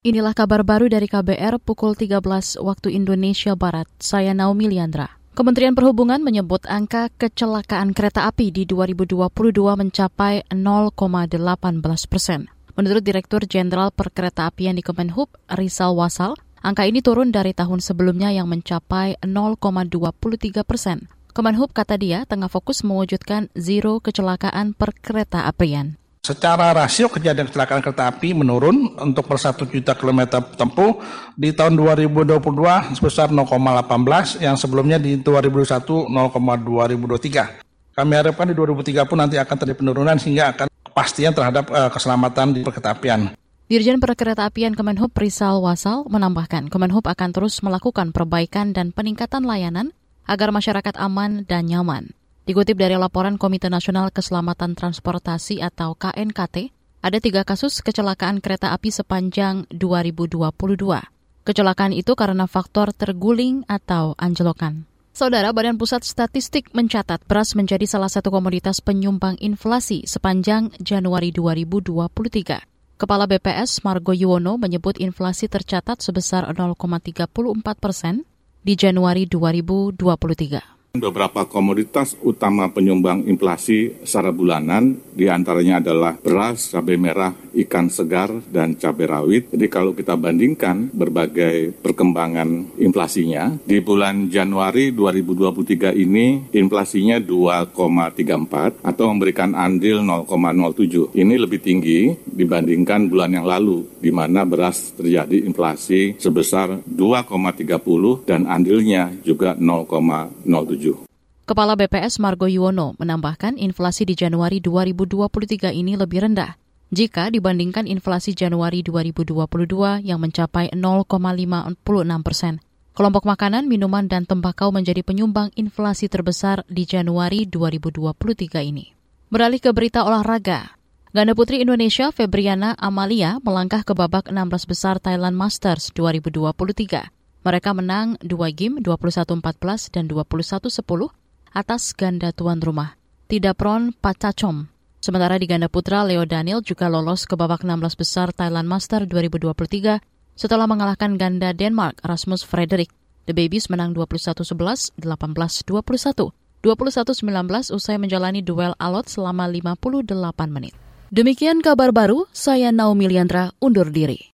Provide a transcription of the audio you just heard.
Inilah kabar baru dari KBR pukul 13 waktu Indonesia Barat. Saya Naomi Liandra. Kementerian Perhubungan menyebut angka kecelakaan kereta api di 2022 mencapai 0,18 persen. Menurut Direktur Jenderal Perkereta Apian di Kemenhub, Rizal Wasal, angka ini turun dari tahun sebelumnya yang mencapai 0,23 persen. Kemenhub kata dia tengah fokus mewujudkan zero kecelakaan per kereta apian. Secara rasio kejadian kecelakaan kereta api menurun untuk per 1 juta kilometer tempuh di tahun 2022 sebesar 0,18 yang sebelumnya di 2021 0,2023. Kami harapkan di 2030 nanti akan terjadi penurunan sehingga akan kepastian terhadap uh, keselamatan di perkereta apian. Dirjen Perkereta Apian Kemenhub Rizal Wasal menambahkan Kemenhub akan terus melakukan perbaikan dan peningkatan layanan agar masyarakat aman dan nyaman. Dikutip dari laporan Komite Nasional Keselamatan Transportasi atau KNKT, ada tiga kasus kecelakaan kereta api sepanjang 2022. Kecelakaan itu karena faktor terguling atau anjlokan. Saudara Badan Pusat Statistik mencatat beras menjadi salah satu komoditas penyumbang inflasi sepanjang Januari 2023. Kepala BPS Margo Yuwono menyebut inflasi tercatat sebesar 0,34 persen di Januari 2023. Beberapa komoditas utama penyumbang inflasi secara bulanan di antaranya adalah beras, cabai merah, ikan segar, dan cabai rawit. Jadi kalau kita bandingkan berbagai perkembangan inflasinya, di bulan Januari 2023 ini inflasinya 2,34 atau memberikan andil 0,07. Ini lebih tinggi dibandingkan bulan yang lalu, di mana beras terjadi inflasi sebesar 2,30 dan andilnya juga 0,07. Kepala BPS Margo Yuwono menambahkan inflasi di Januari 2023 ini lebih rendah jika dibandingkan inflasi Januari 2022 yang mencapai 0,56 persen. Kelompok makanan, minuman, dan tembakau menjadi penyumbang inflasi terbesar di Januari 2023 ini. Beralih ke berita olahraga. Ganda putri Indonesia Febriana Amalia melangkah ke babak 16 besar Thailand Masters 2023. Mereka menang 2 game 21-14 dan 21-10 atas ganda tuan rumah. Tidak Pron Pacacom. Sementara di ganda putra, Leo Daniel juga lolos ke babak 16 besar Thailand Master 2023 setelah mengalahkan ganda Denmark Rasmus Frederick. The Babies menang 21-11, 18-21, 21-19 usai menjalani duel alot selama 58 menit. Demikian kabar baru, saya Naomi Liandra undur diri.